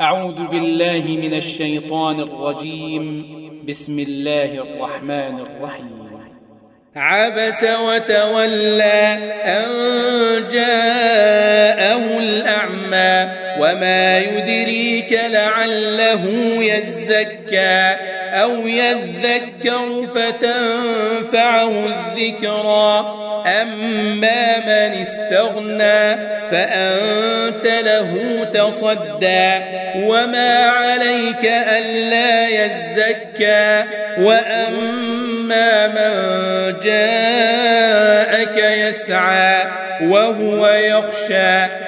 أعوذ بالله من الشيطان الرجيم. بسم الله الرحمن الرحيم. عبس وتولى أن جاءه وما يدريك لعله يزكى أو يذكر فتنفعه الذكرى أما من استغنى فأنت له تصدى وما عليك ألا يزكى وأما من جاءك يسعى وهو يخشى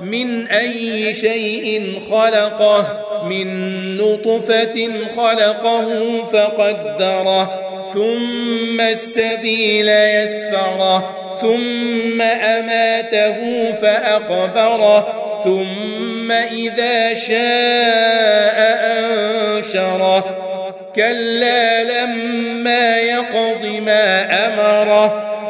من أي شيء خلقه من نطفة خلقه فقدره ثم السبيل يسره ثم أماته فأقبره ثم إذا شاء أنشره. كلا لما يقض ما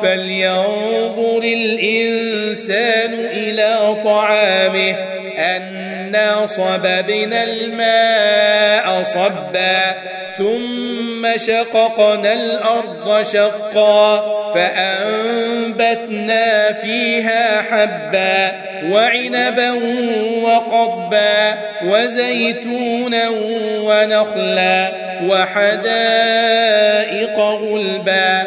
فلينظر الإنسان إلى طعامه أنا صببنا الماء صبا ثم شققنا الأرض شقا فأنبتنا فيها حبا وعنبا وقبا وزيتونا ونخلا وحدائق غلبا.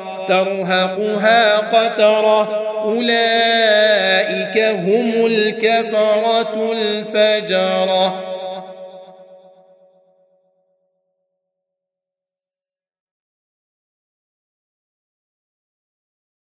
ترهقها قترة أولئك هم الكفرة الفجرة